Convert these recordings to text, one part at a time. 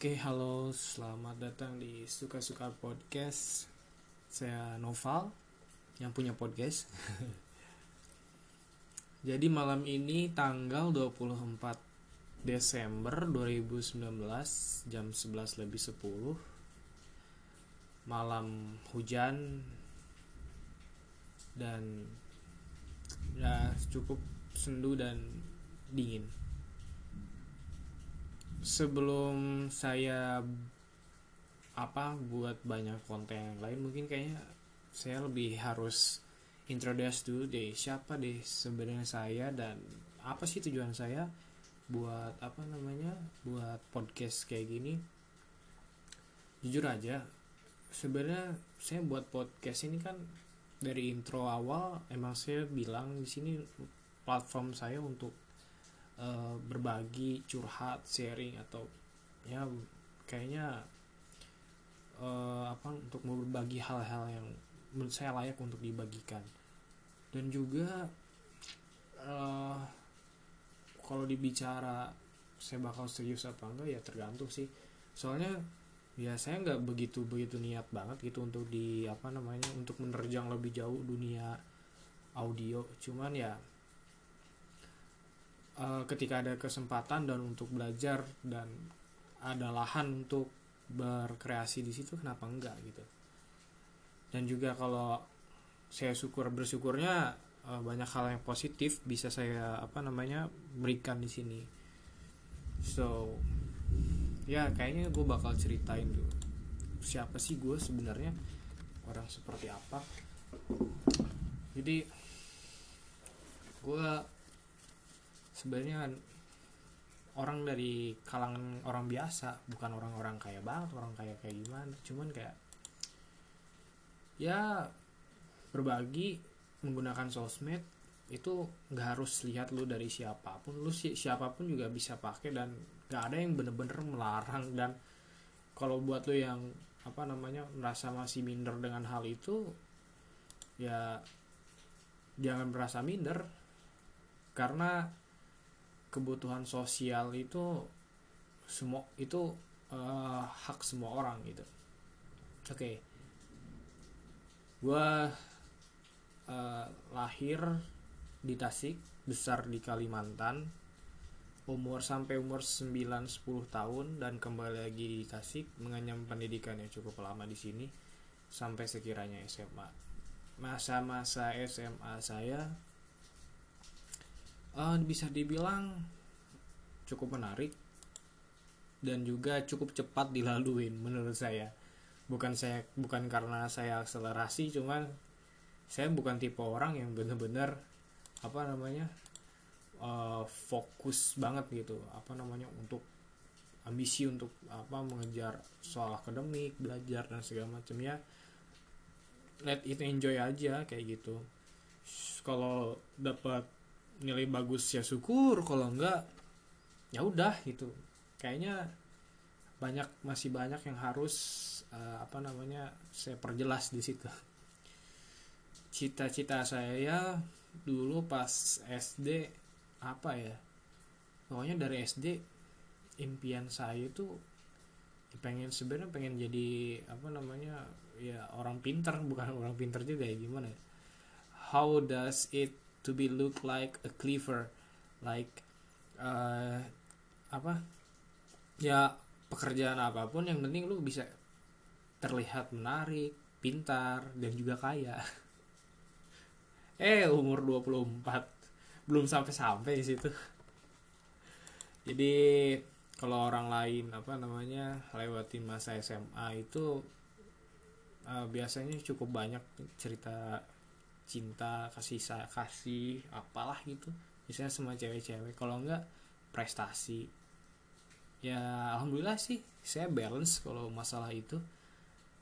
Oke, halo, selamat datang di Suka-Suka Podcast. Saya Noval yang punya podcast. Jadi malam ini tanggal 24 Desember 2019 jam 11 lebih 10 malam hujan dan ya cukup sendu dan dingin sebelum saya apa buat banyak konten yang lain mungkin kayaknya saya lebih harus introduce dulu deh siapa deh sebenarnya saya dan apa sih tujuan saya buat apa namanya buat podcast kayak gini. Jujur aja sebenarnya saya buat podcast ini kan dari intro awal emang saya bilang di sini platform saya untuk uh, berbagi curhat sharing atau ya kayaknya uh, apa untuk berbagi hal-hal yang menurut saya layak untuk dibagikan. Dan juga uh, kalau dibicara saya bakal serius apa enggak ya tergantung sih. Soalnya ya saya nggak begitu begitu niat banget gitu untuk di apa namanya untuk menerjang lebih jauh dunia audio. Cuman ya uh, ketika ada kesempatan dan untuk belajar dan ada lahan untuk berkreasi di situ kenapa enggak gitu. Dan juga kalau saya syukur bersyukurnya uh, banyak hal yang positif bisa saya apa namanya berikan di sini. So ya kayaknya gue bakal ceritain dulu. Siapa sih gue sebenarnya? Orang seperti apa? Jadi gue sebenarnya orang dari kalangan orang biasa bukan orang-orang kaya banget orang kaya kayak gimana. Cuman kayak ya berbagi menggunakan sosmed itu nggak harus lihat lu dari siapa pun. Lu si siapa pun juga bisa pakai dan nggak ada yang bener-bener melarang. Dan kalau buat lu yang apa namanya merasa masih minder dengan hal itu ya jangan merasa minder. Karena kebutuhan sosial itu semua itu uh, hak semua orang gitu oke okay. gue uh, lahir di Tasik besar di Kalimantan umur sampai umur 9-10 tahun dan kembali lagi di Tasik mengenyam pendidikan yang cukup lama di sini sampai sekiranya SMA masa-masa SMA saya uh, bisa dibilang cukup menarik dan juga cukup cepat dilaluin menurut saya. Bukan saya bukan karena saya akselerasi cuman saya bukan tipe orang yang bener-bener apa namanya uh, fokus banget gitu. Apa namanya untuk ambisi untuk apa mengejar soal akademik belajar dan segala macamnya. Let it enjoy aja kayak gitu. Kalau dapat nilai bagus ya syukur kalau enggak ya udah gitu. Kayaknya banyak masih banyak yang harus uh, apa namanya saya perjelas di situ. Cita-cita saya dulu pas SD apa ya pokoknya dari SD impian saya itu pengen sebenarnya pengen jadi apa namanya ya orang pinter bukan orang pinter juga ya gimana ya. How does it to be look like a clever like uh, apa? Ya pekerjaan apa pun yang penting lu bisa terlihat menarik pintar dan juga kaya. Eh umur 24 belum sampai-sampai di situ. Jadi kalau orang lain apa namanya lewatin masa SMA itu uh, biasanya cukup banyak cerita cinta kasih saya kasih apalah gitu. Misalnya semua cewek-cewek kalau enggak prestasi. Ya alhamdulillah sih saya balance kalau masalah itu.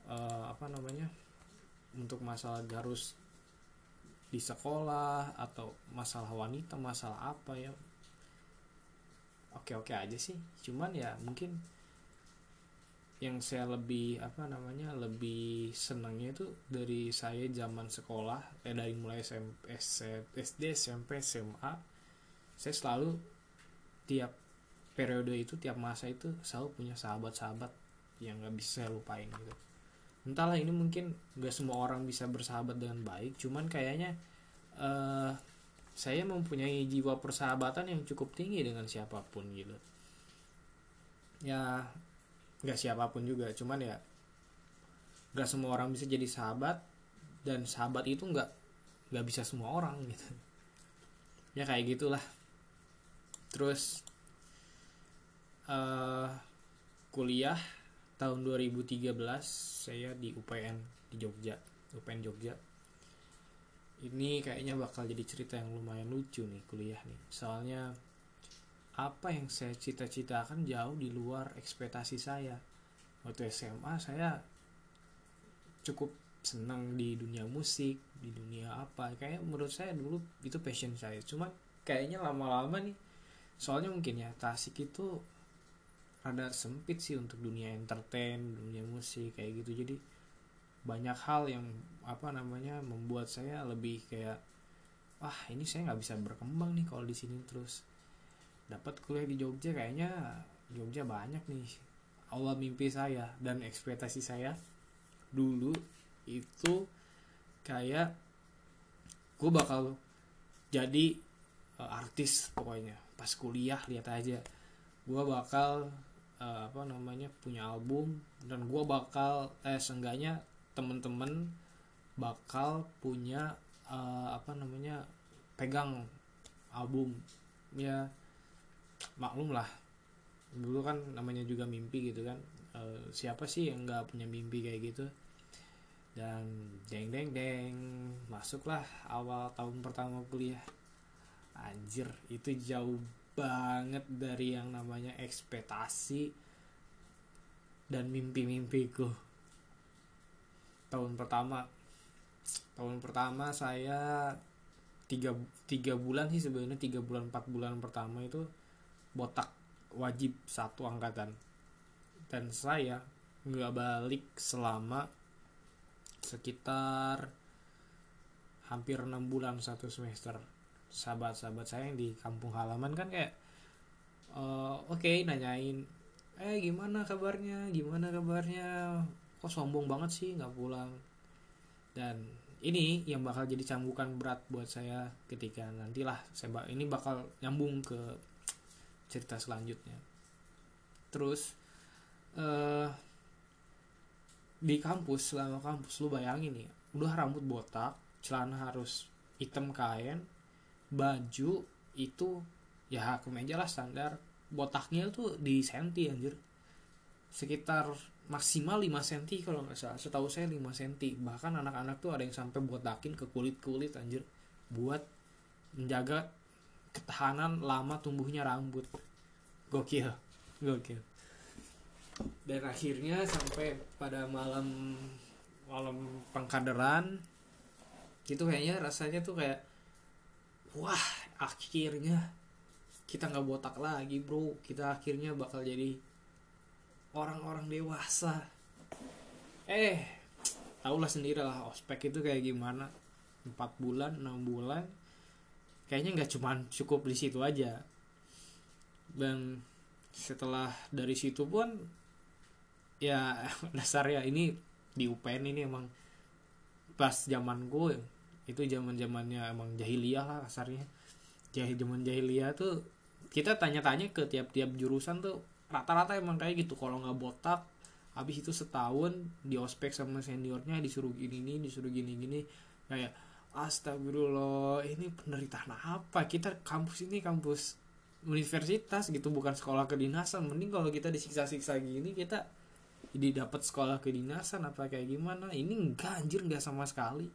Uh, apa namanya untuk masalah harus di sekolah atau masalah wanita masalah apa ya. Oke oke aja sih cuman ya mungkin yang saya lebih apa namanya lebih senangnya itu dari saya zaman sekolah eh dari mulai SMP SD SMP SMA saya selalu tiap periode itu tiap masa itu selalu punya sahabat-sahabat yang nggak bisa saya lupain gitu. Entahlah ini mungkin nggak semua orang bisa bersahabat dengan baik cuman kayaknya uh, saya mempunyai jiwa persahabatan yang cukup tinggi dengan siapa pun gitu. Ya nggak siapa pun juga. Cuman ya nggak semua orang bisa jadi sahabat dan sahabat itu nggak nggak bisa semua orang gitu. Ya kayak gitulah. Terus uh, kuliah tahun 2013 saya di UPN di Jogja UPN Jogja. Ini kayaknya bakal jadi cerita yang lumayan lucu nih kuliah nih. Soalnya apa yang saya cita-citakan jauh di luar ekspektasi saya. Waktu SMA saya cukup senang di dunia musik di dunia apa. Kayak menurut saya dulu itu passion saya. Cuma kayaknya lama-lama nih soalnya mungkin ya Tasik itu ada sempit sih untuk dunia entertain dunia musik kayak gitu. Jadi banyak hal yang apa namanya membuat saya lebih kayak wah ini saya nggak bisa berkembang nih kalau di sini terus dapat kuliah di Jogja kayaknya Jogja banyak nih. Awal mimpi saya dan ekspektasi saya dulu itu kayak gue bakal jadi uh, artis pokoknya. Pas kuliah lihat aja. Gue bakal uh, apa namanya punya album dan gue bakal eh seenggaknya temen-temen bakal punya uh, apa namanya pegang album. Ya maklum lah. Dulu kan namanya juga mimpi gitu kan. Uh, siapa sih yang nggak punya mimpi kayak gitu? Dan deng deng deng. Masuklah awal tahun pertama kuliah. Anjir itu jauh banget dari yang namanya ekspektasi dan mimpi-mimpiku. Tahun pertama. Tahun pertama saya tiga tiga bulan sih sebenarnya tiga bulan empat bulan pertama itu botak wajib satu angkatan. Dan saya nggak balik selama sekitar hampir enam bulan satu semester. Sahabat-sahabat saya yang di kampung halaman kan kayak uh, oke okay, nanyain eh gimana kabarnya? Gimana kabarnya? Kok sombong banget sih nggak pulang? Dan ini yang bakal jadi cambukan berat buat saya ketika nantilah saya ini bakal nyambung ke cerita selanjutnya. Terus uh, di kampus selama kampus lu bayangin nih udah rambut botak celana harus hitam kain baju itu ya kemeja lah standar. Botaknya tuh di senti anjir. Sekitar maksimal 5 cm kalau nggak salah. Setahu saya 5 cm bahkan anak-anak tuh ada yang sampai botakin ke kulit-kulit anjir. Buat menjaga ketahanan lama tumbuhnya rambut. Gokil gokil. Dan akhirnya sampai pada malam malam pengkaderan itu kayaknya rasanya tuh kayak wah akhirnya kita nggak botak lagi bro. Kita akhirnya bakal jadi orang-orang dewasa. Eh tahulah sendiri lah ospek itu kayak gimana. Empat bulan enam bulan kayaknya nggak cuman cukup di situ aja. Dan setelah dari situ pun ya dasar ya ini di UPN ini emang pas zaman gue itu zaman zamannya emang jahiliyah lah kasarnya. Jahil zaman jahiliyah tuh kita tanya-tanya ke tiap-tiap jurusan tuh rata-rata emang kayak gitu. Kalau nggak botak habis itu setahun di ospek sama seniornya disuruh gini nih disuruh gini gini kayak astagfirullah ini penderitaan apa? Kita kampus ini kampus universitas gitu bukan sekolah kedinasan. Mending kalau kita disiksa-siksa gini kita jadi dapat sekolah kedinasan apa kayak gimana? Ini enggak anjir enggak sama sekali.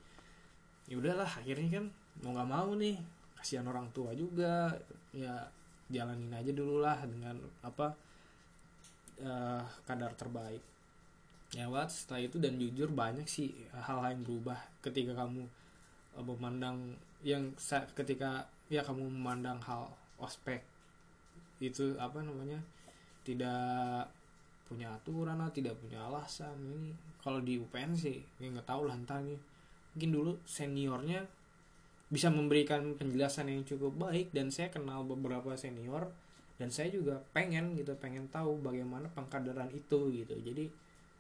Ya udahlah akhirnya kan mau nggak mau nih kasihan orang tua juga. Ya jalanin aja dulu lah dengan apa uh, kadar terbaik. Ya wat setelah itu dan jujur banyak sih hal-hal yang berubah ketika kamu memandang yang ketika ya kamu memandang hal ospek itu apa namanya tidak punya aturan lah tidak punya alasan ini kalau di UPN sih ya nggak tahu lah entah nih mungkin dulu seniornya bisa memberikan penjelasan yang cukup baik dan saya kenal beberapa senior dan saya juga pengen gitu pengen tahu bagaimana pengkaderan itu gitu. Jadi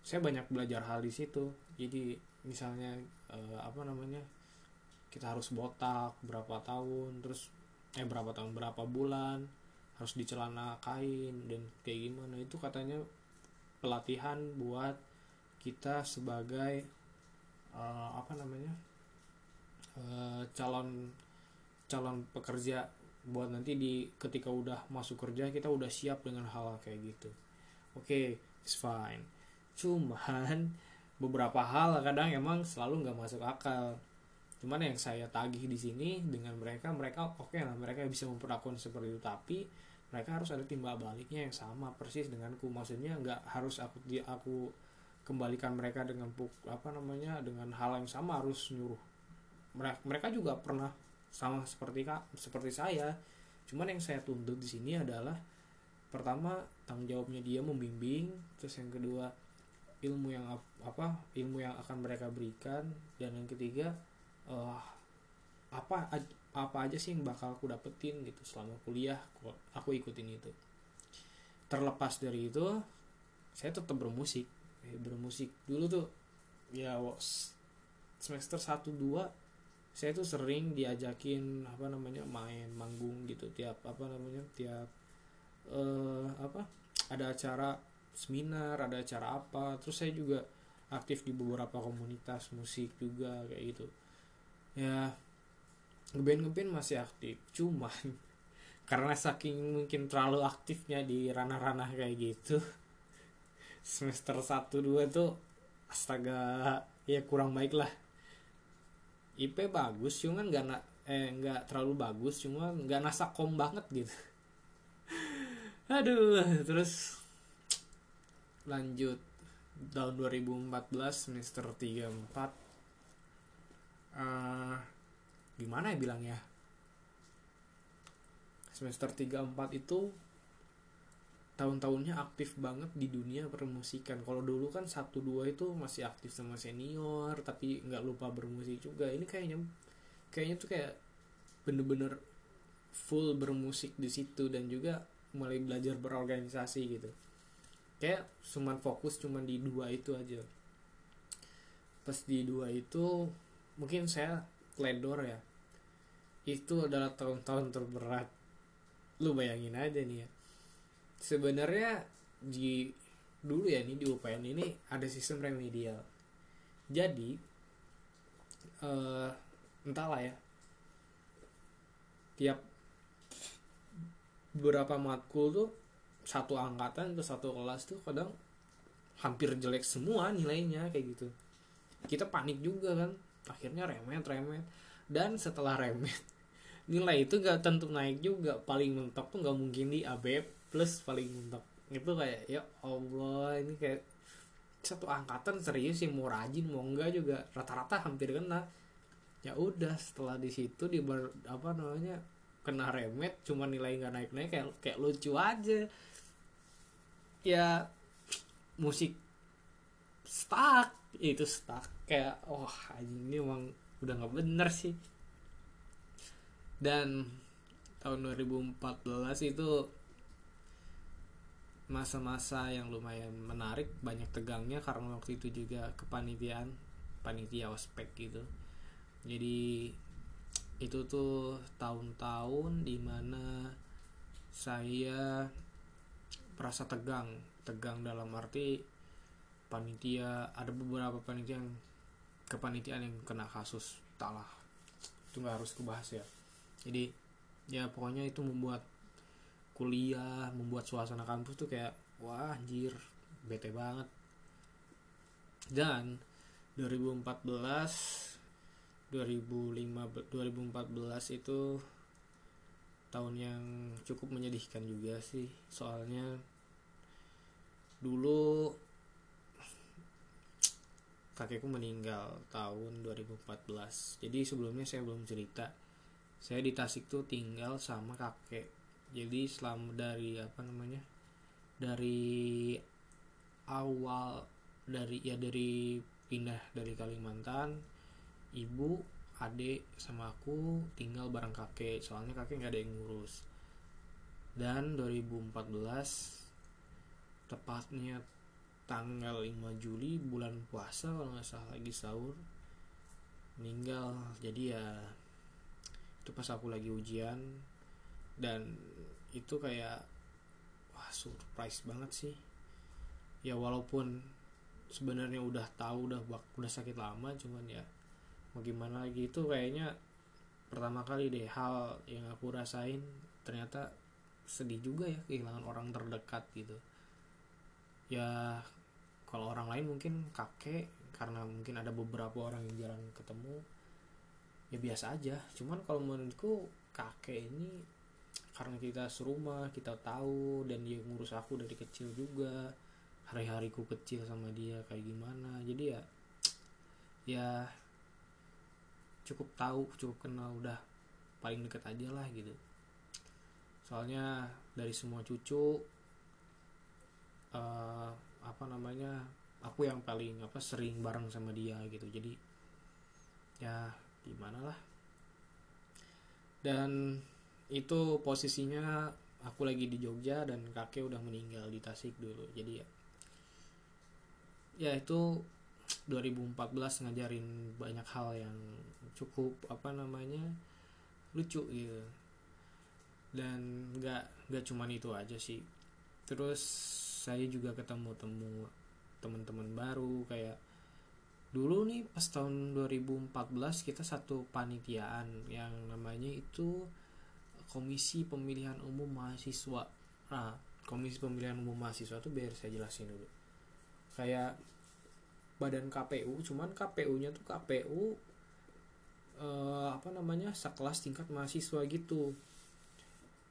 saya banyak belajar hal di situ. Jadi misalnya eh, apa namanya kita harus botak berapa tahun terus eh berapa tahun berapa bulan harus di celana kain dan kayak gimana. Itu katanya pelatihan buat kita sebagai uh, apa namanya uh, calon calon pekerja buat nanti di ketika udah masuk kerja kita udah siap dengan hal kayak gitu. Oke okay, it's fine. Cuman beberapa hal kadang emang selalu nggak masuk akal cuman yang saya tagih di sini dengan mereka mereka oke okay lah mereka bisa memperlakukan seperti itu. Tapi mereka harus ada timbal baliknya yang sama persis denganku maksudnya nggak harus aku di aku kembalikan mereka dengan apa namanya dengan hal yang sama harus nyuruh. Mereka mereka juga pernah sama seperti kak seperti saya. Cuman yang saya tuntut di sini adalah pertama tanggung jawabnya dia membimbing terus yang kedua ilmu yang apa ilmu yang akan mereka berikan dan yang ketiga uh, apa apa aja sih yang bakal aku dapetin gitu selama kuliah aku ikutin itu. Terlepas dari itu saya tetap bermusik. Eh, bermusik. Dulu tuh ya semester 1 2 saya tuh sering diajakin apa namanya main manggung gitu tiap apa namanya tiap uh, apa ada acara seminar ada acara apa. Terus saya juga aktif di beberapa komunitas musik juga kayak gitu ya ngeband ngeband masih aktif cuman karena saking mungkin terlalu aktifnya di ranah-ranah kayak gitu semester 1 2 tuh astaga ya kurang baik lah. IP bagus cuman nggak eh nggak terlalu bagus cuman nggak nasakom banget gitu. Aduh terus lanjut tahun 2014 semester 3 4 uh, gimana ya bilangnya? Semester 3 4 itu tahun-tahunnya aktif banget di dunia permusikan. Kalau dulu kan satu dua itu masih aktif sama senior tapi nggak lupa bermusik juga. Ini kayaknya kayaknya tuh kayak bener-bener full bermusik di situ dan juga mulai belajar berorganisasi gitu. Kayak cuman fokus cuman di dua itu aja. Pas di dua itu mungkin saya ledor ya. Itu adalah tahun-tahun terberat. Lu bayangin aja nih ya. Sebenarnya di dulu ya nih di UPN ini ada sistem remedial. Jadi uh, entahlah ya. Tiap beberapa matkul tuh satu angkatan ke satu kelas tuh kadang hampir jelek semua nilainya kayak gitu. Kita panik juga kan akhirnya remet remet. Dan setelah remet nilai itu gak tentu naik juga. Paling mentok tuh gak mungkin di AB plus paling mentok. Itu kayak ya Allah ini kayak satu angkatan serius sih mau rajin mau enggak juga. Rata-rata hampir kena. Ya udah setelah di situ di ber, apa namanya kena remet cuma nilai nggak naik naik kayak kayak lucu aja. Ya musik stuck itu stuck. Kayak oh, ini emang udah nggak bener sih. Dan tahun 2014 itu masa-masa yang lumayan menarik banyak tegangnya karena waktu itu juga kepanitiaan panitia ospek gitu. Jadi itu tuh tahun-tahun di mana saya merasa tegang. Tegang dalam arti panitia ada beberapa panitia yang kepanitiaan yang kena kasus talah itu nggak harus kebahas ya. Jadi ya pokoknya itu membuat kuliah membuat suasana kampus tuh kayak wah anjir bete banget. Dan 2014 2005 2014 itu tahun yang cukup menyedihkan juga sih. Soalnya dulu kakekku meninggal tahun 2014 jadi sebelumnya saya belum cerita. Saya di Tasik tuh tinggal sama kakek. Jadi selama dari apa namanya dari awal dari ya dari pindah dari Kalimantan ibu adik sama aku tinggal bareng kakek. Soalnya kakek nggak ada yang ngurus. Dan 2014 tepatnya tanggal 5 Juli bulan puasa kalau nggak salah lagi sahur meninggal. Jadi ya itu pas aku lagi ujian. Dan itu kayak wah surprise banget sih. Ya walaupun sebenarnya udah tahu udah udah sakit lama cuman ya mau gimana lagi. Itu kayaknya pertama kali deh hal yang aku rasain. Ternyata sedih juga ya kehilangan orang terdekat gitu ya kalau orang lain mungkin kakek karena mungkin ada beberapa orang yang jarang ketemu ya biasa aja. Cuman kalau menurutku kakek ini karena kita serumah kita tahu dan dia ngurus aku dari kecil juga hari-hariku kecil sama dia kayak gimana. Jadi ya ya cukup tahu cukup kenal udah paling deket aja lah gitu. Soalnya dari semua cucu uh, apa namanya aku yang paling apa sering bareng sama dia gitu. Jadi ya gimana lah. Dan itu posisinya aku lagi di Jogja dan kakek udah meninggal di Tasik dulu. Jadi ya ya itu 2014 ngajarin banyak hal yang cukup apa namanya lucu gitu. Dan nggak nggak cuman itu aja sih. Terus saya juga ketemu temu teman-teman baru kayak dulu nih pas tahun 2014 kita satu panitiaan yang namanya itu komisi pemilihan umum mahasiswa. Nah komisi pemilihan umum mahasiswa tuh biar saya jelasin dulu. Kayak badan KPU cuman KPU-nya tuh KPU eh, apa namanya sekelas tingkat mahasiswa gitu.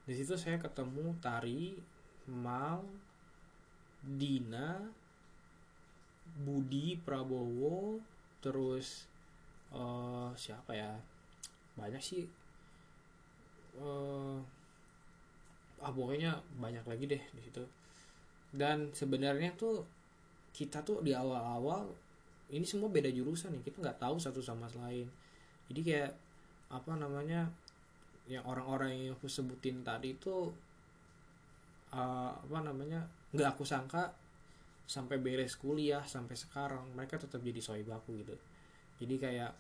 Di situ saya ketemu Tari Mal Dina Budi Prabowo terus uh, siapa ya? Banyak sih. Uh, ah pokoknya banyak lagi deh di situ. Dan sebenarnya tuh kita tuh di awal-awal ini semua beda jurusan nih. Kita nggak tahu satu sama lain. Jadi kayak apa namanya yang orang-orang yang aku sebutin tadi itu uh, apa namanya nggak aku sangka sampai beres kuliah sampai sekarang mereka tetap jadi sohibaku gitu. Jadi kayak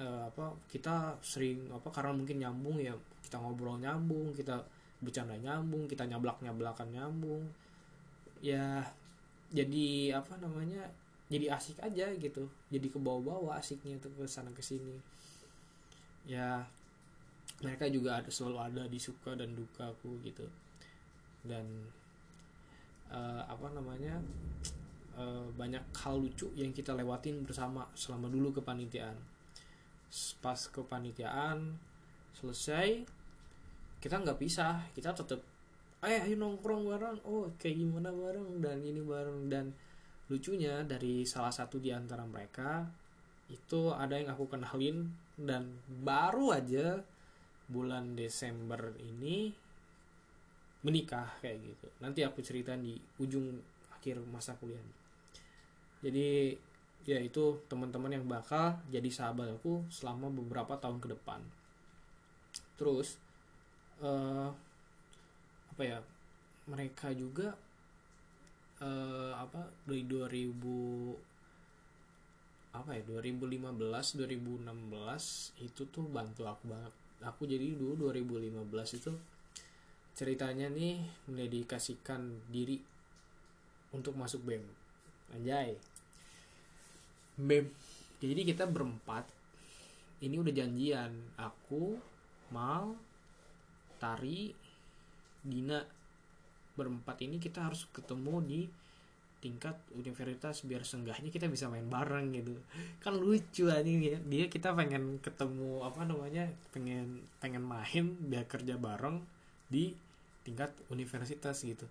uh, apa kita sering apa karena mungkin nyambung ya kita ngobrol nyambung kita bercanda nyambung kita nyablak nyablakan nyambung ya jadi apa namanya jadi asik aja gitu. Jadi ke bawah-bawah asiknya tuh ke sana ke sini. Ya mereka juga ada selalu ada di suka dan dukaku gitu. Dan uh, apa namanya uh, banyak hal lucu yang kita lewatin bersama selama dulu kepanitiaan. Pas kepanitiaan selesai kita nggak pisah kita tetap ayo ayo nongkrong bareng. Oh kayak gimana bareng dan ini bareng dan lucunya dari salah satu di antara mereka itu ada yang aku kenalin dan baru aja bulan Desember ini menikah kayak gitu. Nanti aku ceritain di ujung akhir masa kuliah. Jadi ya itu teman-teman yang bakal jadi sahabat aku selama beberapa tahun ke depan. Terus uh, apa ya mereka juga uh, apa dari 2000 apa ya 2015 2016 itu tuh bantu aku banget. Aku jadi dulu 2015 itu ceritanya nih mendedikasikan diri untuk masuk BEM anjay. BEM jadi kita berempat ini udah janjian aku Mal Tari Dina. Berempat ini kita harus ketemu di tingkat universitas biar senggahnya kita bisa main bareng gitu. Kan lucu aja ya. Dia kita pengen ketemu apa namanya pengen pengen main biar kerja bareng di tingkat universitas gitu.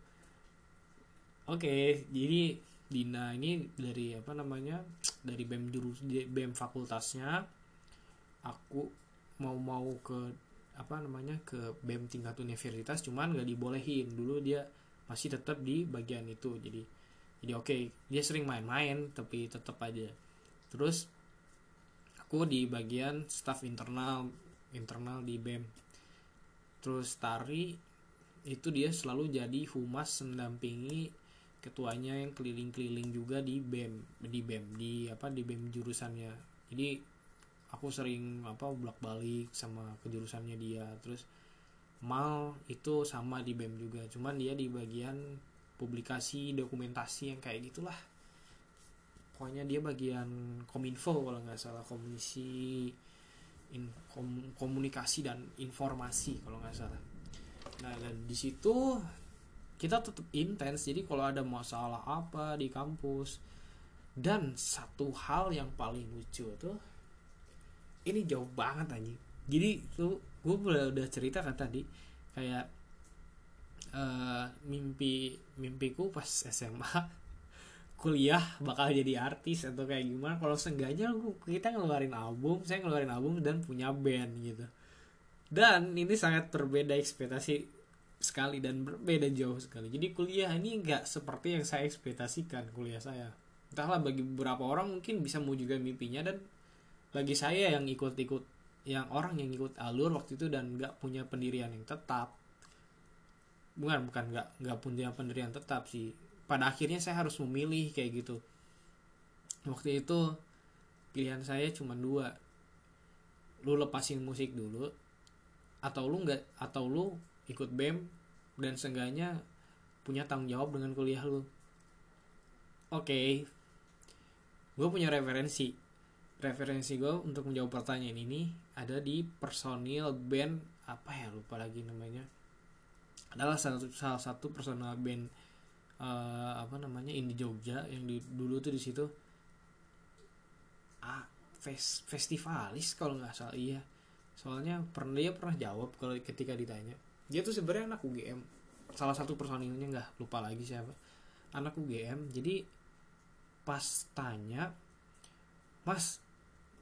Oke jadi Dina ini dari apa namanya dari bem jurus bem fakultasnya aku mau mau ke apa namanya ke bem tingkat universitas cuman gak dibolehin. Dulu dia masih tetap di bagian itu jadi jadi oke okay, dia sering main-main tapi tetap aja. Terus aku di bagian staff internal internal di bem. Terus tari itu dia selalu jadi humas mendampingi ketuanya yang keliling-keliling juga di BEM di BEM di apa di BEM jurusannya. Jadi aku sering apa bolak-balik sama kejurusannya dia. Terus mal itu sama di BEM juga. Cuman dia di bagian publikasi dokumentasi yang kayak gitulah. Pokoknya dia bagian kominfo kalau nggak salah. Komisi in, kom, komunikasi dan informasi kalau nggak salah nah dan di situ kita tetap intens. Jadi kalau ada masalah apa di kampus dan satu hal yang paling lucu tuh ini jauh banget aja jadi tuh gue udah udah cerita kan tadi kayak uh, mimpi mimpiku pas SMA kuliah bakal jadi artis atau kayak gimana. Kalau seenggaknya kita ngeluarin album saya ngeluarin album dan punya band gitu dan ini sangat berbeda ekspektasi sekali dan berbeda jauh sekali. Jadi kuliah ini nggak seperti yang saya ekspektasikan kuliah saya. Entahlah bagi beberapa orang mungkin bisa mewujudkan mimpinya dan bagi saya yang ikut-ikut yang orang yang ikut alur waktu itu dan nggak punya pendirian yang tetap bukan bukan nggak nggak punya pendirian tetap sih pada akhirnya saya harus memilih kayak gitu waktu itu pilihan saya cuma dua lu lepasin musik dulu atau lu nggak atau lu ikut BEM dan seenggaknya punya tanggung jawab dengan kuliah lu. Oke, okay. gue punya referensi. Referensi gue untuk menjawab pertanyaan ini ada di personil band apa ya lupa lagi namanya. Adalah salah satu, salah satu personil band uh, apa namanya Indi Jogja yang di, dulu tuh di situ ah fes, festivalis kalau nggak salah iya soalnya pernah dia pernah jawab kalau ketika ditanya. Dia tuh sebenarnya anak UGM salah satu personilnya nggak lupa lagi siapa. Anak UGM jadi pas tanya mas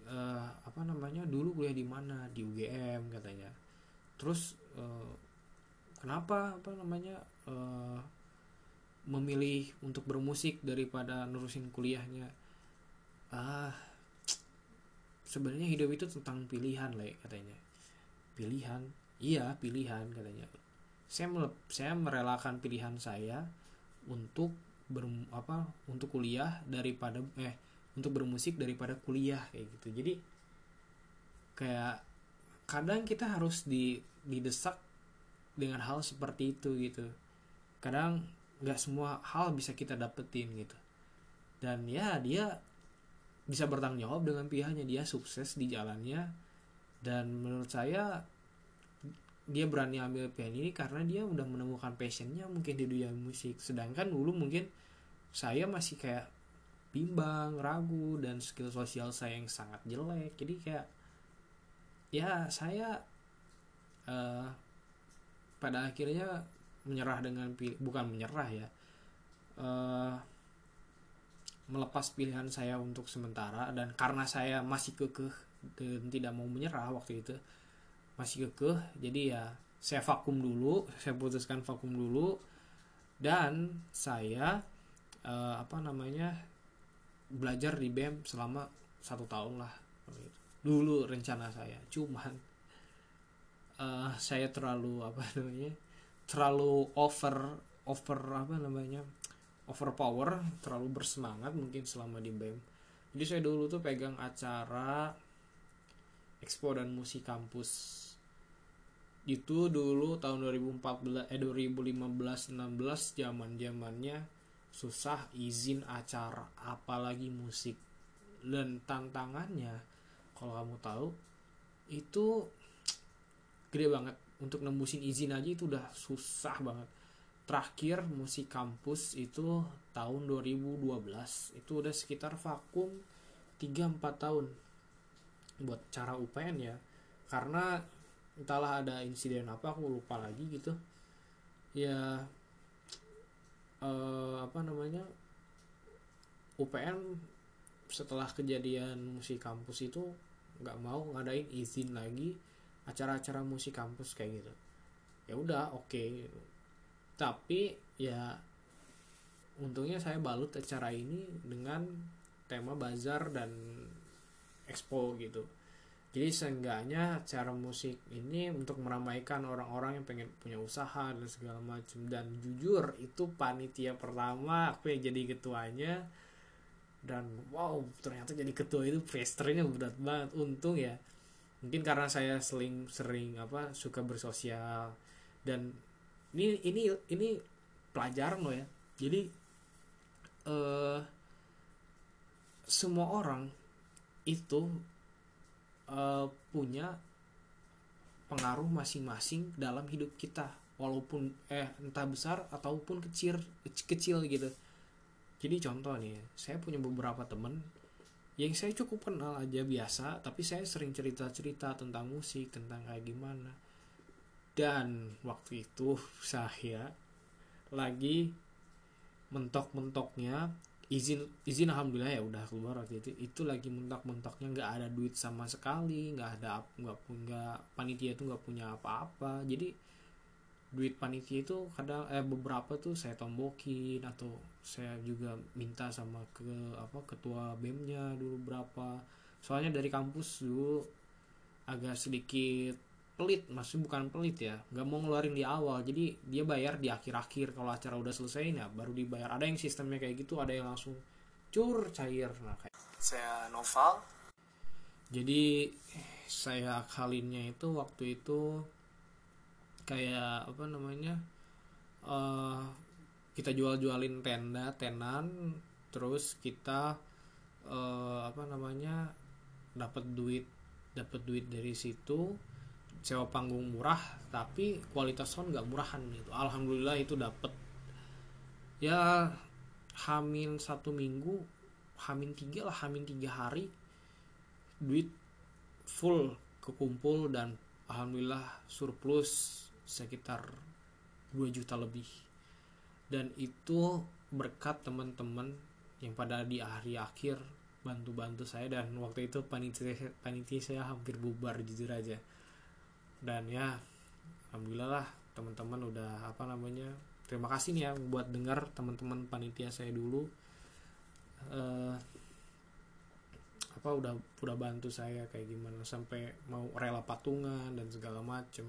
uh, apa namanya dulu kuliah di mana? Di UGM katanya. Terus uh, kenapa apa namanya uh, memilih untuk bermusik daripada nurusin kuliahnya? Ah sebenarnya hidup itu tentang pilihan lah katanya. Pilihan? Iya pilihan katanya. Saya saya merelakan pilihan saya untuk ber apa untuk kuliah daripada eh untuk bermusik daripada kuliah kayak gitu. Jadi kayak kadang kita harus di didesak dengan hal seperti itu gitu. Kadang nggak semua hal bisa kita dapetin gitu. Dan ya dia bisa bertanggung jawab dengan pihaknya. Dia sukses di jalannya. Dan menurut saya dia berani ambil pilihan ini karena dia udah menemukan passionnya mungkin di dunia musik. Sedangkan dulu mungkin saya masih kayak bimbang ragu dan skill sosial saya yang sangat jelek. Jadi kayak ya saya uh, pada akhirnya menyerah dengan bukan menyerah ya uh, melepas pilihan saya untuk sementara dan karena saya masih kekeh dan tidak mau menyerah waktu itu masih kekeh jadi ya saya vakum dulu saya putuskan vakum dulu dan saya uh, apa namanya belajar di BEM selama satu tahun lah. Dulu rencana saya cuman uh, saya terlalu apa namanya terlalu over over apa namanya overpower terlalu bersemangat mungkin selama di BEM. Jadi saya dulu tuh pegang acara Expo dan Musik Kampus. Itu dulu tahun 2014 eh 2015 16 zaman zamannya susah izin acara apalagi musik. Dan tantangannya kalau kamu tahu itu gede banget. Untuk nembusin izin aja itu udah susah banget terakhir musik kampus itu tahun 2012 itu udah sekitar vakum 3-4 tahun buat cara UPN ya. Karena entahlah ada insiden apa aku lupa lagi gitu. Ya uh, apa namanya UPN setelah kejadian musik kampus itu nggak mau ngadain izin lagi acara-acara musik kampus kayak gitu. Ya udah oke. okay. Tapi ya untungnya saya balut acara ini dengan tema bazar dan expo gitu. Jadi seenggaknya cara musik ini untuk meramaikan orang-orang yang pengen punya usaha dan segala macam dan jujur itu panitia pertama aku yang jadi ketuanya. Dan wow ternyata jadi ketua itu presternya berat banget. Untung ya mungkin karena saya sering sering apa suka bersosial. Dan ini ini ini pelajaran loh ya. Jadi eh semua orang itu uh, punya pengaruh masing-masing dalam hidup kita. Walaupun eh entah besar ataupun kecil kecil gitu. Jadi contoh nih saya punya beberapa temen yang saya cukup kenal aja biasa tapi saya sering cerita-cerita tentang musik tentang kayak gimana dan waktu itu saya lagi mentok-mentoknya izin izin alhamdulillah ya udah keluar waktu itu. Itu lagi mentok-mentoknya nggak ada duit sama sekali nggak ada nggak punya panitia itu nggak punya apa-apa. Jadi duit panitia itu kadang eh beberapa tuh saya tombokin atau saya juga minta sama ke apa ketua bemnya dulu berapa. Soalnya dari kampus dulu agak sedikit pelit maksudnya bukan pelit ya nggak mau ngeluarin di awal. Jadi dia bayar di akhir-akhir kalau acara udah selesai ya baru dibayar. Ada yang sistemnya kayak gitu ada yang langsung cur cair. Nah kayak saya novel jadi saya kalinnya itu waktu itu kayak apa namanya uh, kita jual-jualin tenda tenan terus kita uh, apa namanya dapat duit dapat duit dari situ sewa panggung murah tapi kualitas sound nggak murahan gitu. Alhamdulillah itu dapet. Ya hamin satu minggu hamin tiga lah hamin tiga hari duit full kekumpul dan alhamdulillah surplus sekitar 2 juta lebih. Dan itu berkat teman-teman yang pada di hari akhir bantu-bantu saya dan waktu itu panitia panitia saya hampir bubar jujur aja dan ya alhamdulillah lah teman-teman udah apa namanya terima kasih nih ya buat dengar teman-teman panitia saya dulu. Uh, apa udah udah bantu saya kayak gimana sampai mau rela patungan dan segala macem.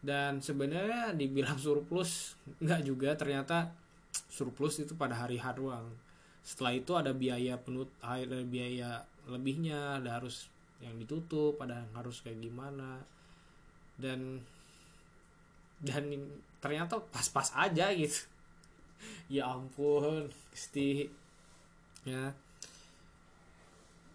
Dan sebenarnya dibilang surplus nggak juga. Ternyata surplus itu pada hari H setelah itu ada biaya penut ada biaya lebihnya ada harus yang ditutup ada harus kayak gimana dan dan ternyata pas-pas aja gitu. Ya ampun pasti ya.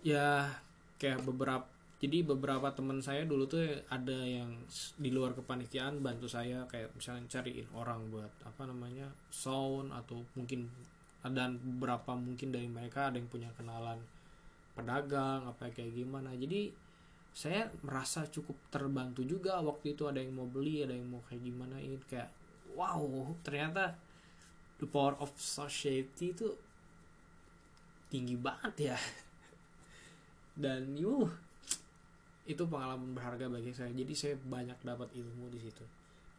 Ya kayak beberapa jadi beberapa teman saya dulu tuh ada yang di luar kepanitiaan bantu saya kayak misalnya cariin orang buat apa namanya sound atau mungkin dan beberapa mungkin dari mereka ada yang punya kenalan pedagang apa kayak gimana. Jadi saya merasa cukup terbantu juga waktu itu ada yang mau beli ada yang mau kayak gimana ini kayak wow ternyata the power of society itu tinggi banget ya. Dan yuh itu pengalaman berharga bagi saya. Jadi saya banyak dapat ilmu di situ.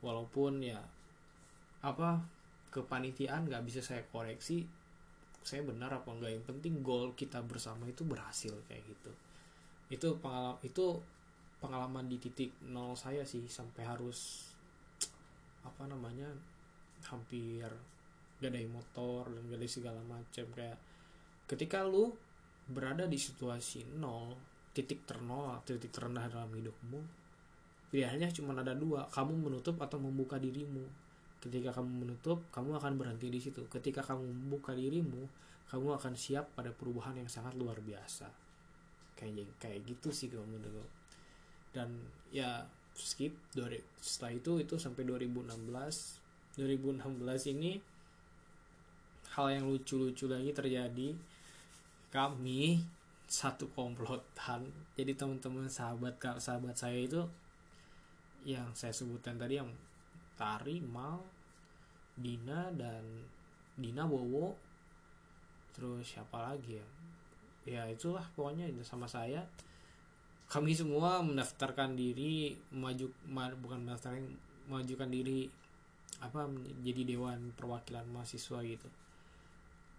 Walaupun ya apa kepanitiaan nggak bisa saya koreksi saya benar apa enggak yang penting goal kita bersama itu berhasil kayak gitu itu pengalaman itu pengalaman di titik nol saya sih sampai harus apa namanya hampir gak ada motor dan gak ada segala macam. Kayak ketika lu berada di situasi nol titik ternol titik terendah dalam hidupmu pilihannya cuma ada dua kamu menutup atau membuka dirimu. Ketika kamu menutup kamu akan berhenti di situ. Ketika kamu membuka dirimu kamu akan siap pada perubahan yang sangat luar biasa kayak kayak gitu sih kalau menurut dan ya skip dari setelah itu itu sampai 2016 2016 ini hal yang lucu-lucu lagi terjadi. Kami satu komplotan. Jadi teman-teman sahabat sahabat saya itu yang saya sebutkan tadi yang Tari Mal Dina dan Dina Bowo. Terus siapa lagi ya ya itulah pokoknya sama saya. Kami semua mendaftarkan diri maju ma, bukan mendaftarkan mengajukan diri apa menjadi dewan perwakilan mahasiswa gitu.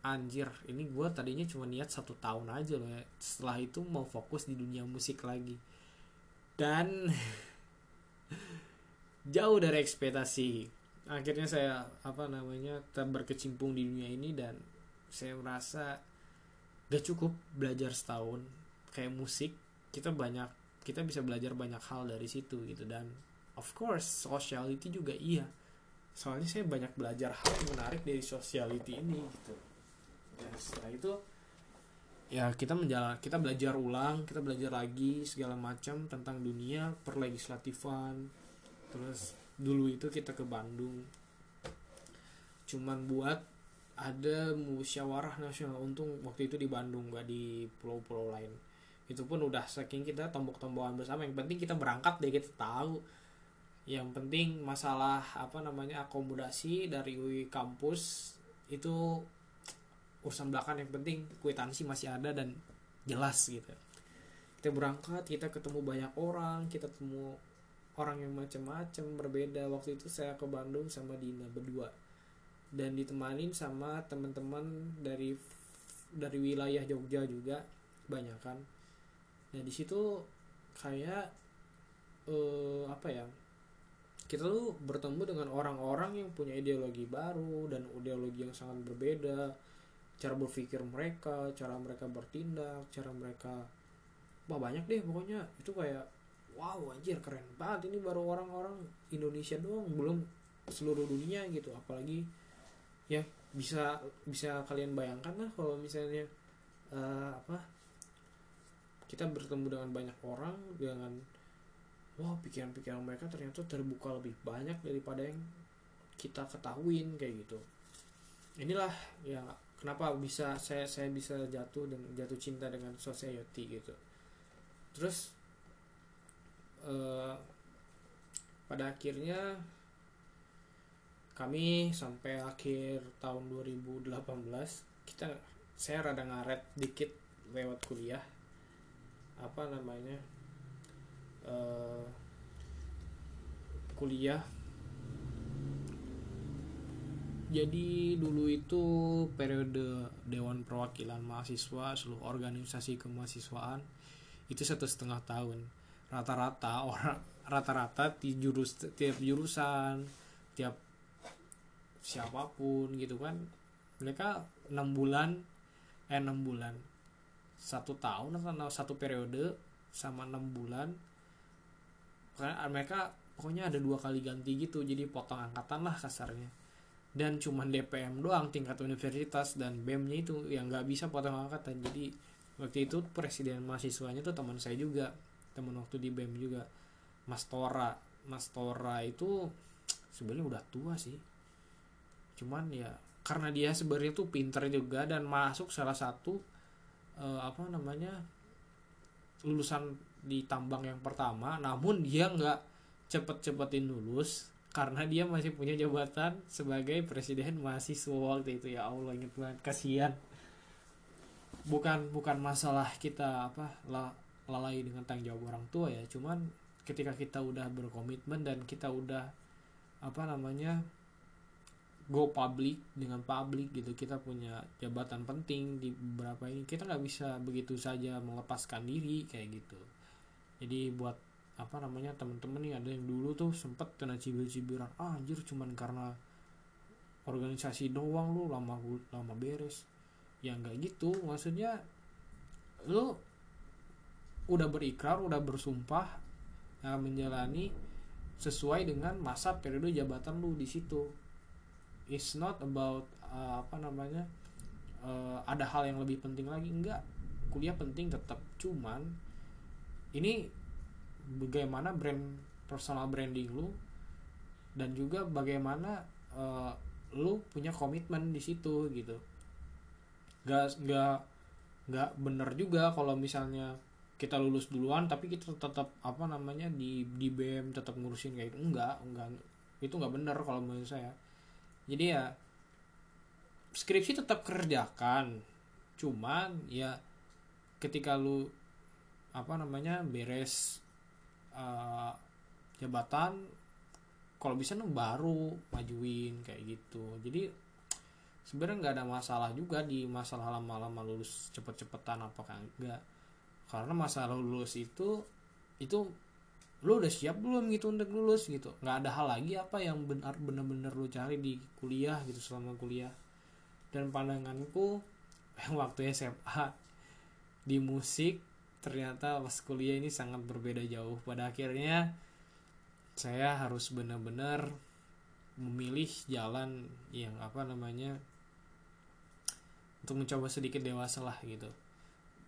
Anjir ini gue tadinya cuma niat satu tahun aja loh ya. Setelah itu mau fokus di dunia musik lagi. Dan jauh dari ekspektasi. Akhirnya saya apa namanya berkecimpung di dunia ini dan saya merasa gak cukup belajar setahun kayak musik kita banyak kita bisa belajar banyak hal dari situ gitu. Dan of course sociality juga iya. Soalnya saya banyak belajar hal yang menarik dari sociality ini gitu. Dan setelah itu ya kita menjalan kita belajar ulang kita belajar lagi segala macam tentang dunia perlegislatifan terus dulu itu kita ke Bandung. Cuman buat ada musyawarah nasional. Untung waktu itu di Bandung gak di pulau-pulau lain. Itu pun udah saking kita tombok-tombokan bersama. Yang penting kita berangkat deh kita tahu. Yang penting masalah apa namanya akomodasi dari kampus itu urusan belakang. Yang penting kwitansi masih ada dan jelas gitu. Kita berangkat kita ketemu banyak orang kita ketemu orang yang macam-macam berbeda. Waktu itu saya ke Bandung sama Dina berdua dan ditemanin sama teman-teman dari dari wilayah Jogja juga banyak kan nah di situ kayak eh, apa ya kita tuh bertemu dengan orang-orang yang punya ideologi baru dan ideologi yang sangat berbeda. Cara berpikir mereka cara mereka bertindak cara mereka wah banyak deh pokoknya. Itu kayak wow anjir keren banget. Ini baru orang-orang Indonesia doang belum seluruh dunia gitu. Apalagi ya bisa bisa kalian bayangkan lah kalau misalnya uh, apa kita bertemu dengan banyak orang dengan wah pikiran-pikiran mereka ternyata terbuka lebih banyak daripada yang kita ketahuin kayak gitu. Inilah ya kenapa bisa saya saya bisa jatuh dan jatuh cinta dengan society gitu. Terus uh, pada akhirnya kami sampai akhir tahun 2018 kita saya rada ngaret dikit lewat kuliah. Apa namanya? Uh, kuliah. Jadi dulu itu periode Dewan Perwakilan Mahasiswa seluruh organisasi kemahasiswaan itu satu setengah tahun. Rata-rata orang rata-rata di jurus tiap jurusan tiap siapa pun gitu kan mereka enam bulan eh enam bulan satu tahun atau satu periode sama enam bulan karena mereka pokoknya ada dua kali ganti gitu jadi potong angkatan lah kasarnya. Dan cuman DPM doang tingkat universitas dan BEM-nya itu yang nggak bisa potong angkatan. Jadi waktu itu presiden mahasiswanya tuh teman saya juga teman waktu di BEM juga. Mas Tora Mas Tora itu sebenarnya udah tua sih cuman ya karena dia sebenarnya tuh pinter juga dan masuk salah satu uh, apa namanya lulusan di tambang yang pertama namun dia nggak cepet-cepetin lulus karena dia masih punya jabatan sebagai presiden mahasiswa waktu itu. Ya Allah inget banget kasihan. Bukan bukan masalah kita apa lalai dengan tanggung jawab orang tua ya cuman ketika kita udah berkomitmen dan kita udah apa namanya go public dengan public gitu kita punya jabatan penting di beberapa ini. Kita nggak bisa begitu saja melepaskan diri kayak gitu. Jadi buat apa namanya teman-teman nih ada yang dulu tuh sempet kena cibir-cibiran ah anjir cuman karena organisasi doang lu lama lama beres. Ya nggak gitu. Maksudnya lu udah berikrar udah bersumpah ya, menjalani sesuai dengan masa periode jabatan lu di situ it's not about uh, apa namanya uh, ada hal yang lebih penting lagi. Enggak. Kuliah penting tetap. Cuman ini bagaimana brand personal branding lu dan juga bagaimana uh, lu punya komitmen di situ gitu. Gak gak gak bener juga kalau misalnya kita lulus duluan tapi kita tetap apa namanya di di BM tetap ngurusin kayak gitu. Enggak enggak itu enggak bener kalau menurut saya jadi ya skripsi tetap kerjakan. Cuman ya ketika lu apa namanya beres uh, jabatan kalau bisa nu baru majuin kayak gitu. Jadi sebenarnya nggak ada masalah juga di masalah lama-lama lulus cepet-cepetan apakah enggak karena masalah lulus itu itu lu udah siap belum gitu untuk lulus gitu? Nggak ada hal lagi apa yang benar benar-benar lu cari di kuliah gitu selama kuliah. Dan pandanganku yang waktu SMA di musik ternyata pas kuliah ini sangat berbeda jauh. Pada akhirnya saya harus benar-benar memilih jalan yang apa namanya untuk mencoba sedikit dewasa lah gitu.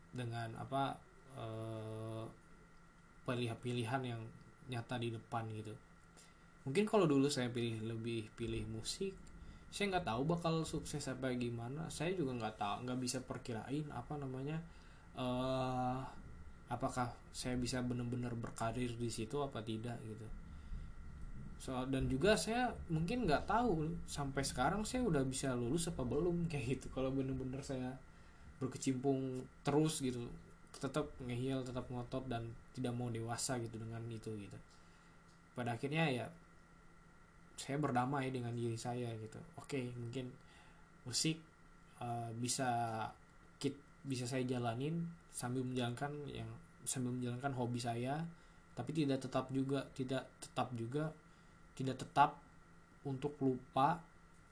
Dengan apa eh, pilihan-pilihan yang nyata di depan gitu. Mungkin kalau dulu saya pilih lebih pilih musik saya nggak tahu bakal sukses apa gimana. Saya juga nggak tahu nggak bisa perkirain apa namanya uh, apakah saya bisa benar-benar berkarir di situ apa tidak gitu. So dan juga saya mungkin nggak tahu sampai sekarang saya udah bisa lulus apa belum kayak gitu. Kalau benar-benar saya berkecimpung terus gitu tetap ngehil tetap ngotot dan tidak mau dewasa gitu dengan itu gitu. Pada akhirnya ya saya berdamai dengan diri saya gitu. Oke mungkin musik uh, bisa kit bisa saya jalanin sambil menjalankan yang sambil menjalankan hobi saya tapi tidak tetap juga tidak tetap juga tidak tetap untuk lupa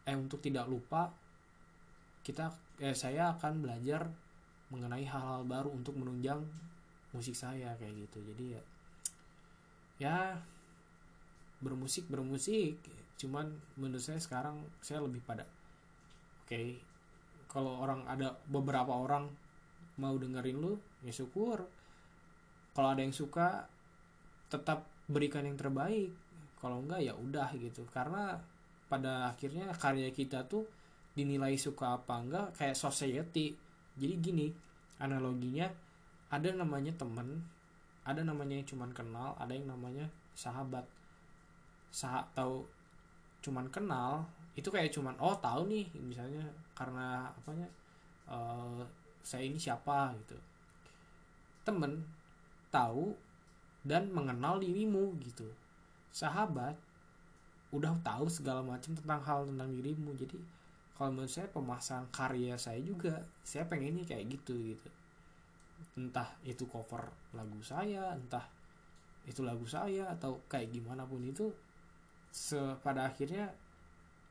eh untuk tidak lupa kita eh saya akan belajar mengenai hal-hal baru untuk menunjang musik saya kayak gitu. Jadi ya ya bermusik bermusik. Cuman menurut saya sekarang saya lebih pada oke okay, kalau orang ada beberapa orang mau dengerin lu ya syukur. Kalau ada yang suka tetap berikan yang terbaik. Kalau enggak ya udah gitu. Karena pada akhirnya karya kita tuh dinilai suka apa enggak kayak society jadi gini analoginya ada namanya temen ada namanya yang cuman kenal ada yang namanya sahabat. Sah tahu cuman kenal itu kayak cuman oh tahu nih misalnya karena apanya uh, saya ini siapa gitu. Temen tahu dan mengenal dirimu gitu. Sahabat udah tahu segala macam tentang hal tentang dirimu jadi kalau menurut saya pemasangan karya saya juga saya ini kayak gitu gitu. Entah itu cover lagu saya entah itu lagu saya atau kayak gimana pun itu se pada akhirnya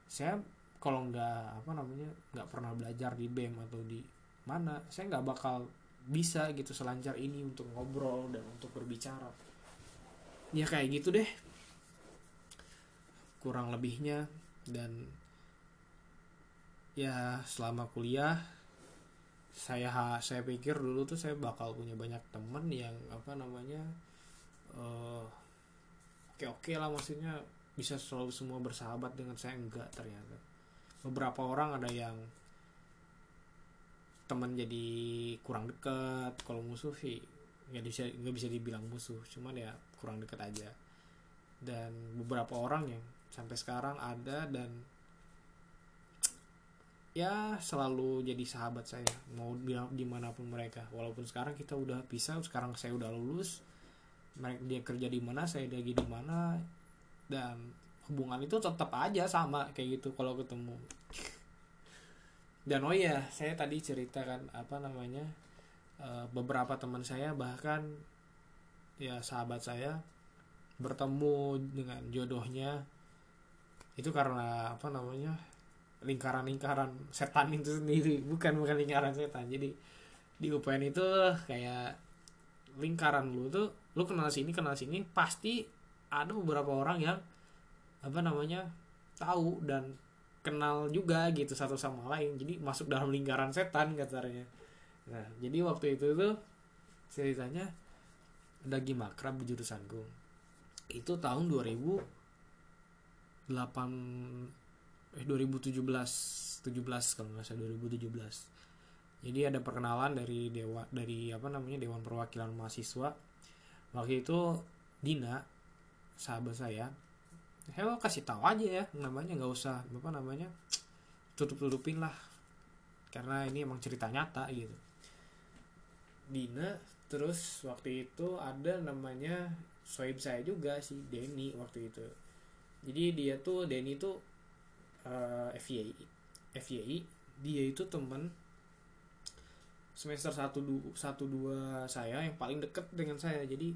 saya kalau nggak apa namanya nggak pernah belajar di BEM atau di mana saya nggak bakal bisa gitu selancar ini untuk ngobrol dan untuk berbicara. Ya kayak gitu deh. Kurang lebihnya dan ya selama kuliah saya saya pikir dulu tuh saya bakal punya banyak temen yang apa namanya uh, oke oke lah maksudnya bisa selalu semua bersahabat dengan saya. Enggak ternyata. Beberapa orang ada yang teman jadi kurang dekat kalau musuh sih nggak bisa nggak bisa dibilang musuh. Cuman ya kurang dekat aja. Dan beberapa orang yang sampai sekarang ada dan ya selalu jadi sahabat saya mau di mana pun mereka. Walaupun sekarang kita udah pisah sekarang saya udah lulus mereka dia kerja di mana saya lagi di mana dan hubungan itu tetap aja sama kayak gitu kalau ketemu. Dan oh ya saya tadi ceritakan apa namanya eh, beberapa teman saya bahkan ya sahabat saya bertemu dengan jodohnya. Itu karena apa namanya lingkaran-lingkaran setan itu sendiri. Bukan bukan lingkaran setan. Jadi di UPN itu kayak lingkaran lu tuh lu kenal sini kenal sini pasti ada beberapa orang yang apa namanya tahu dan kenal juga gitu satu sama lain. Jadi masuk dalam lingkaran setan katanya. Nah jadi waktu itu tuh ceritanya ada gimakrab di jurusanku itu tahun 2008 eh 2017 17 kalau nggak salah 2017 jadi ada perkenalan dari dewa dari apa namanya dewan perwakilan mahasiswa. Waktu itu Dina sahabat saya saya kasih tahu aja ya namanya nggak usah apa namanya tutup tutupin lah. Karena ini emang cerita nyata gitu. Dina terus waktu itu ada namanya soib saya juga si Denny waktu itu. Jadi dia tuh Denny tuh uh, FYI FYI dia itu teman semester satu du satu dua saya yang paling deket dengan saya. Jadi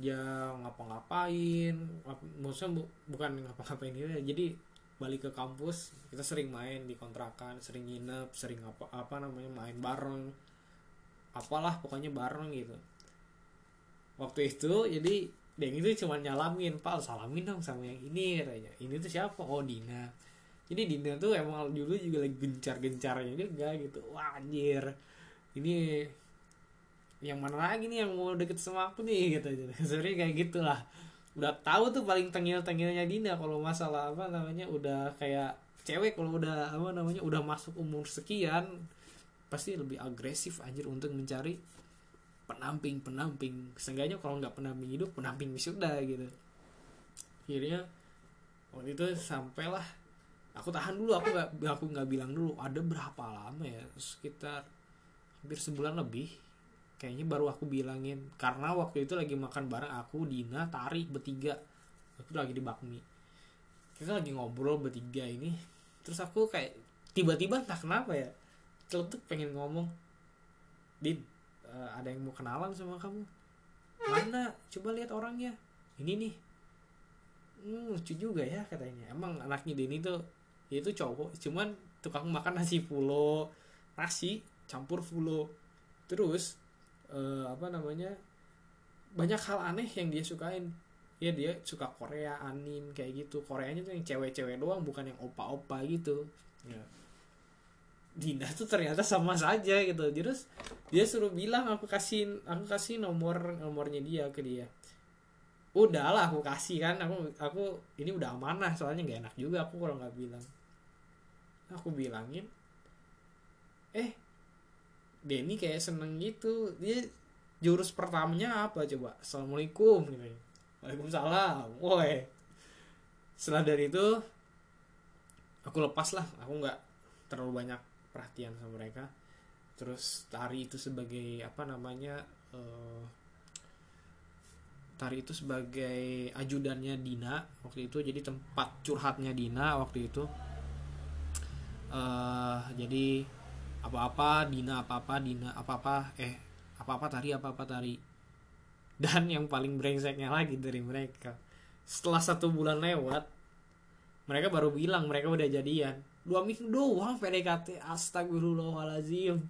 dia ngapa-ngapain ngap- maksudnya bu- bukan ngapa-ngapain dia jadi balik ke kampus kita sering main di kontrakan sering nginep sering apa apa namanya main bareng. Apalah pokoknya bareng gitu. Waktu itu jadi Deng itu cuma nyalamin Pak salamin dong sama yang ini katanya. Ini tuh siapa? Oh Dina. Jadi Dina tuh emang dulu juga lagi gencar-gencarnya juga gitu. Wah anjir. Ini yang mana lagi nih yang mau deket sama aku nih? Gitu sebenarnya kayak gitulah. Udah tahu tuh paling tengil-tengilnya Dina kalau masalah apa namanya udah kayak cewek kalau udah apa namanya udah masuk umur sekian pasti lebih agresif anjir untuk mencari penamping penamping. Seenggaknya kalau nggak penamping hidup penamping wisuda gitu. Akhirnya waktu itu sampailah aku tahan dulu aku nggak aku nggak bilang dulu ada berapa lama ya? Sekitar hampir sebulan lebih. Kayaknya baru aku bilangin. Karena waktu itu lagi makan bareng aku Dina Tari bertiga. Aku lagi di bakmi. Kita lagi ngobrol bertiga ini. Terus aku kayak tiba-tiba entah kenapa ya celetuk pengen ngomong Din eh, ada yang mau kenalan sama kamu? Mana? Coba lihat orangnya. Ini nih. Hmm, lucu juga ya katanya. Emang anaknya Denny tuh dia itu cowok. Cuman tukang makan nasi fulo. Nasi campur fulo. Terus eh, apa namanya banyak hal aneh yang dia sukain. Ya dia suka Korea anim kayak gitu. Koreanya tuh yang cewek-cewek doang bukan yang opa-opa gitu. Ya. Dina tuh ternyata sama saja gitu. Terus dia suruh bilang aku kasih aku kasih nomor nomornya dia ke dia. Udahlah aku kasih kan. Aku aku ini udah amanah soalnya nggak enak juga aku kalau nggak bilang. Aku bilangin eh Denny kayak seneng gitu. Dia jurus pertamanya apa coba? Assalamualaikum gitu. Waalaikumsalam. Woi. Setelah dari itu aku lepas lah. Aku nggak terlalu banyak perhatian sama mereka. Terus tari itu sebagai apa namanya eh, tari itu sebagai ajudannya Dina waktu itu. Jadi tempat curhatnya Dina waktu itu. Eh jadi apa-apa Dina apa-apa Dina apa-apa eh apa-apa tari apa-apa tari. Dan yang paling brengseknya lagi dari mereka. Setelah satu bulan lewat mereka baru bilang mereka udah jadian dua minggu doang PDKT astagfirullahalazim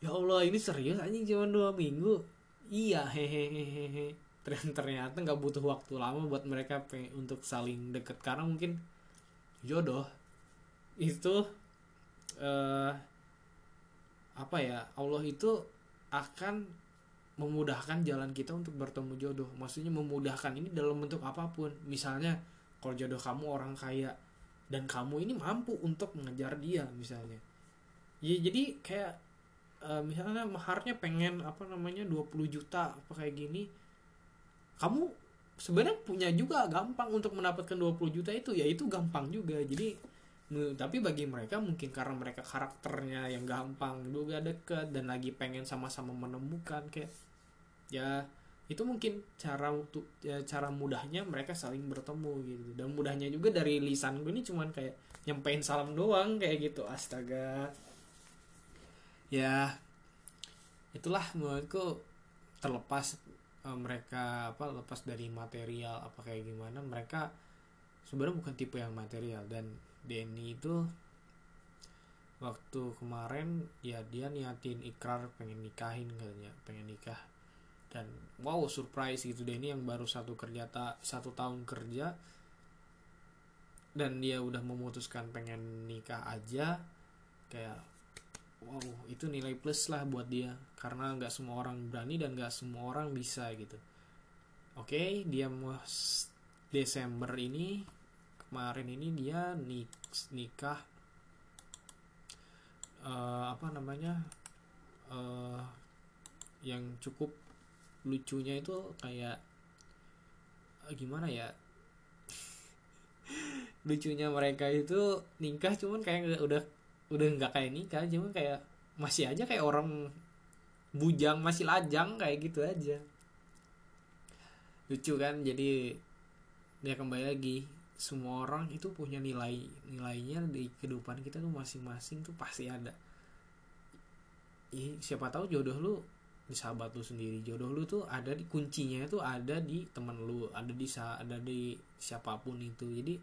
ya Allah ini serius anjing cuma dua minggu? Iya hehehehe. Ternyata- nggak butuh waktu lama buat mereka untuk saling deket. Karena mungkin jodoh itu eh apa ya Allah itu akan memudahkan jalan kita untuk bertemu jodoh. Maksudnya memudahkan ini dalam bentuk apa pun. Misalnya kalau jodoh kamu orang kaya dan kamu ini mampu untuk mengejar dia misalnya. Ya jadi kayak eh, misalnya maharnya pengen apa namanya 20 juta apa kayak gini. Kamu sebenarnya punya juga gampang untuk mendapatkan 20 juta itu. Ya itu gampang juga. Jadi tapi bagi mereka mungkin karena mereka karakternya yang gampang juga deket dan lagi pengen sama-sama menemukan kayak ya itu mungkin cara untuk ya, cara mudahnya mereka saling bertemu gitu. Dan mudahnya juga dari lisan gue ini cuman kayak nyampein salam doang kayak gitu. Astaga. Ya itulah menurutku terlepas eh, mereka apa lepas dari material apa kayak gimana mereka sebenarnya bukan tipe yang material. Dan Denny itu waktu kemarin ya dia niatin ikrar pengen nikahin katanya pengen nikah dan wow surprise gitu Denny yang baru satu kerja ta- satu tahun kerja. Dan dia udah memutuskan pengen nikah aja. Kayak wow itu nilai plus lah buat dia. Karena nggak semua orang berani dan nggak semua orang bisa gitu. Oke dia mau Desember ini kemarin ini dia nik- nikah eh, apa namanya eh, yang cukup lucunya itu kayak eh, gimana ya? Lucunya mereka itu nikah cuman kayak udah udah nggak kayak nikah cuman kayak masih aja kayak orang bujang masih lajang kayak gitu aja. Lucu kan? Jadi dia kembali lagi semua orang itu punya nilai nilainya di kehidupan kita tuh masing-masing tuh pasti ada. Ih, siapa tahu jodoh lu di sahabat lu sendiri. Jodoh lu tuh ada di kuncinya tuh ada di teman lu ada di ada di siapa pun itu. Jadi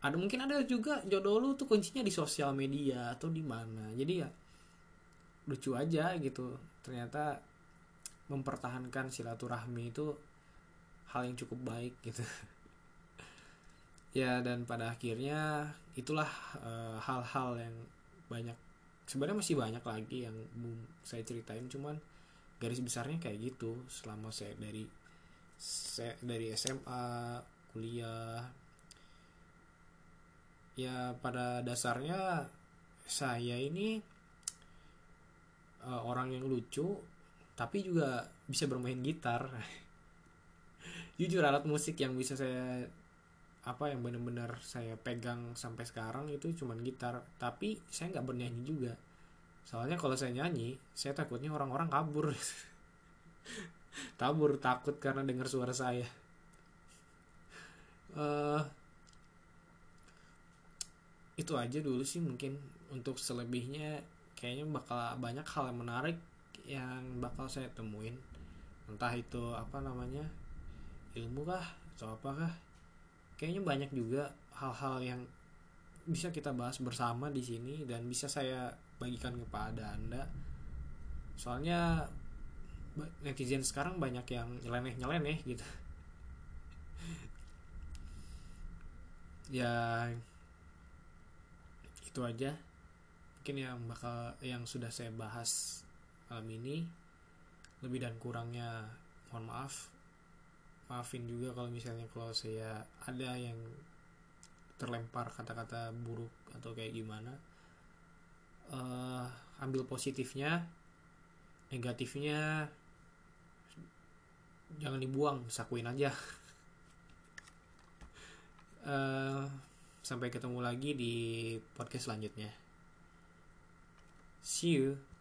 ada mungkin ada juga jodoh lu tuh kuncinya di sosial media atau di mana. Jadi ya lucu aja gitu. Ternyata mempertahankan silaturahmi itu hal yang cukup baik gitu. Ya dan pada akhirnya itulah eh, hal-hal uh, yang banyak sebenarnya masih banyak lagi yang saya ceritain. Cuman garis besarnya kayak gitu selama saya dari saya dari SMA kuliah. Ya pada dasarnya saya ini uh, orang yang lucu tapi juga bisa bermain gitar. Jujur alat musik yang bisa saya apa yang benar-benar saya pegang sampai sekarang itu cuman gitar. Tapi saya nggak bernyanyi juga soalnya kalau saya nyanyi saya takutnya orang-orang kabur. Kabur takut karena dengar suara saya. Uh, itu aja dulu sih mungkin untuk selebihnya. Kayaknya bakal banyak hal yang menarik yang bakal saya temuin. Entah itu apa namanya ilmu kah atau apakah kayaknya banyak juga hal-hal yang bisa kita bahas bersama di sini dan bisa saya bagikan kepada anda. Soalnya netizen sekarang banyak yang nyeleneh nyeleneh gitu. Ya itu aja. Mungkin yang bakal yang sudah saya bahas malam ini. Lebih dan kurangnya mohon maaf. Maafin juga kalau misalnya kalau saya ada yang terlempar kata-kata buruk atau kayak gimana uh, ambil positifnya negatifnya jangan dibuang sakuin aja. Uh, sampai ketemu lagi di podcast selanjutnya. See you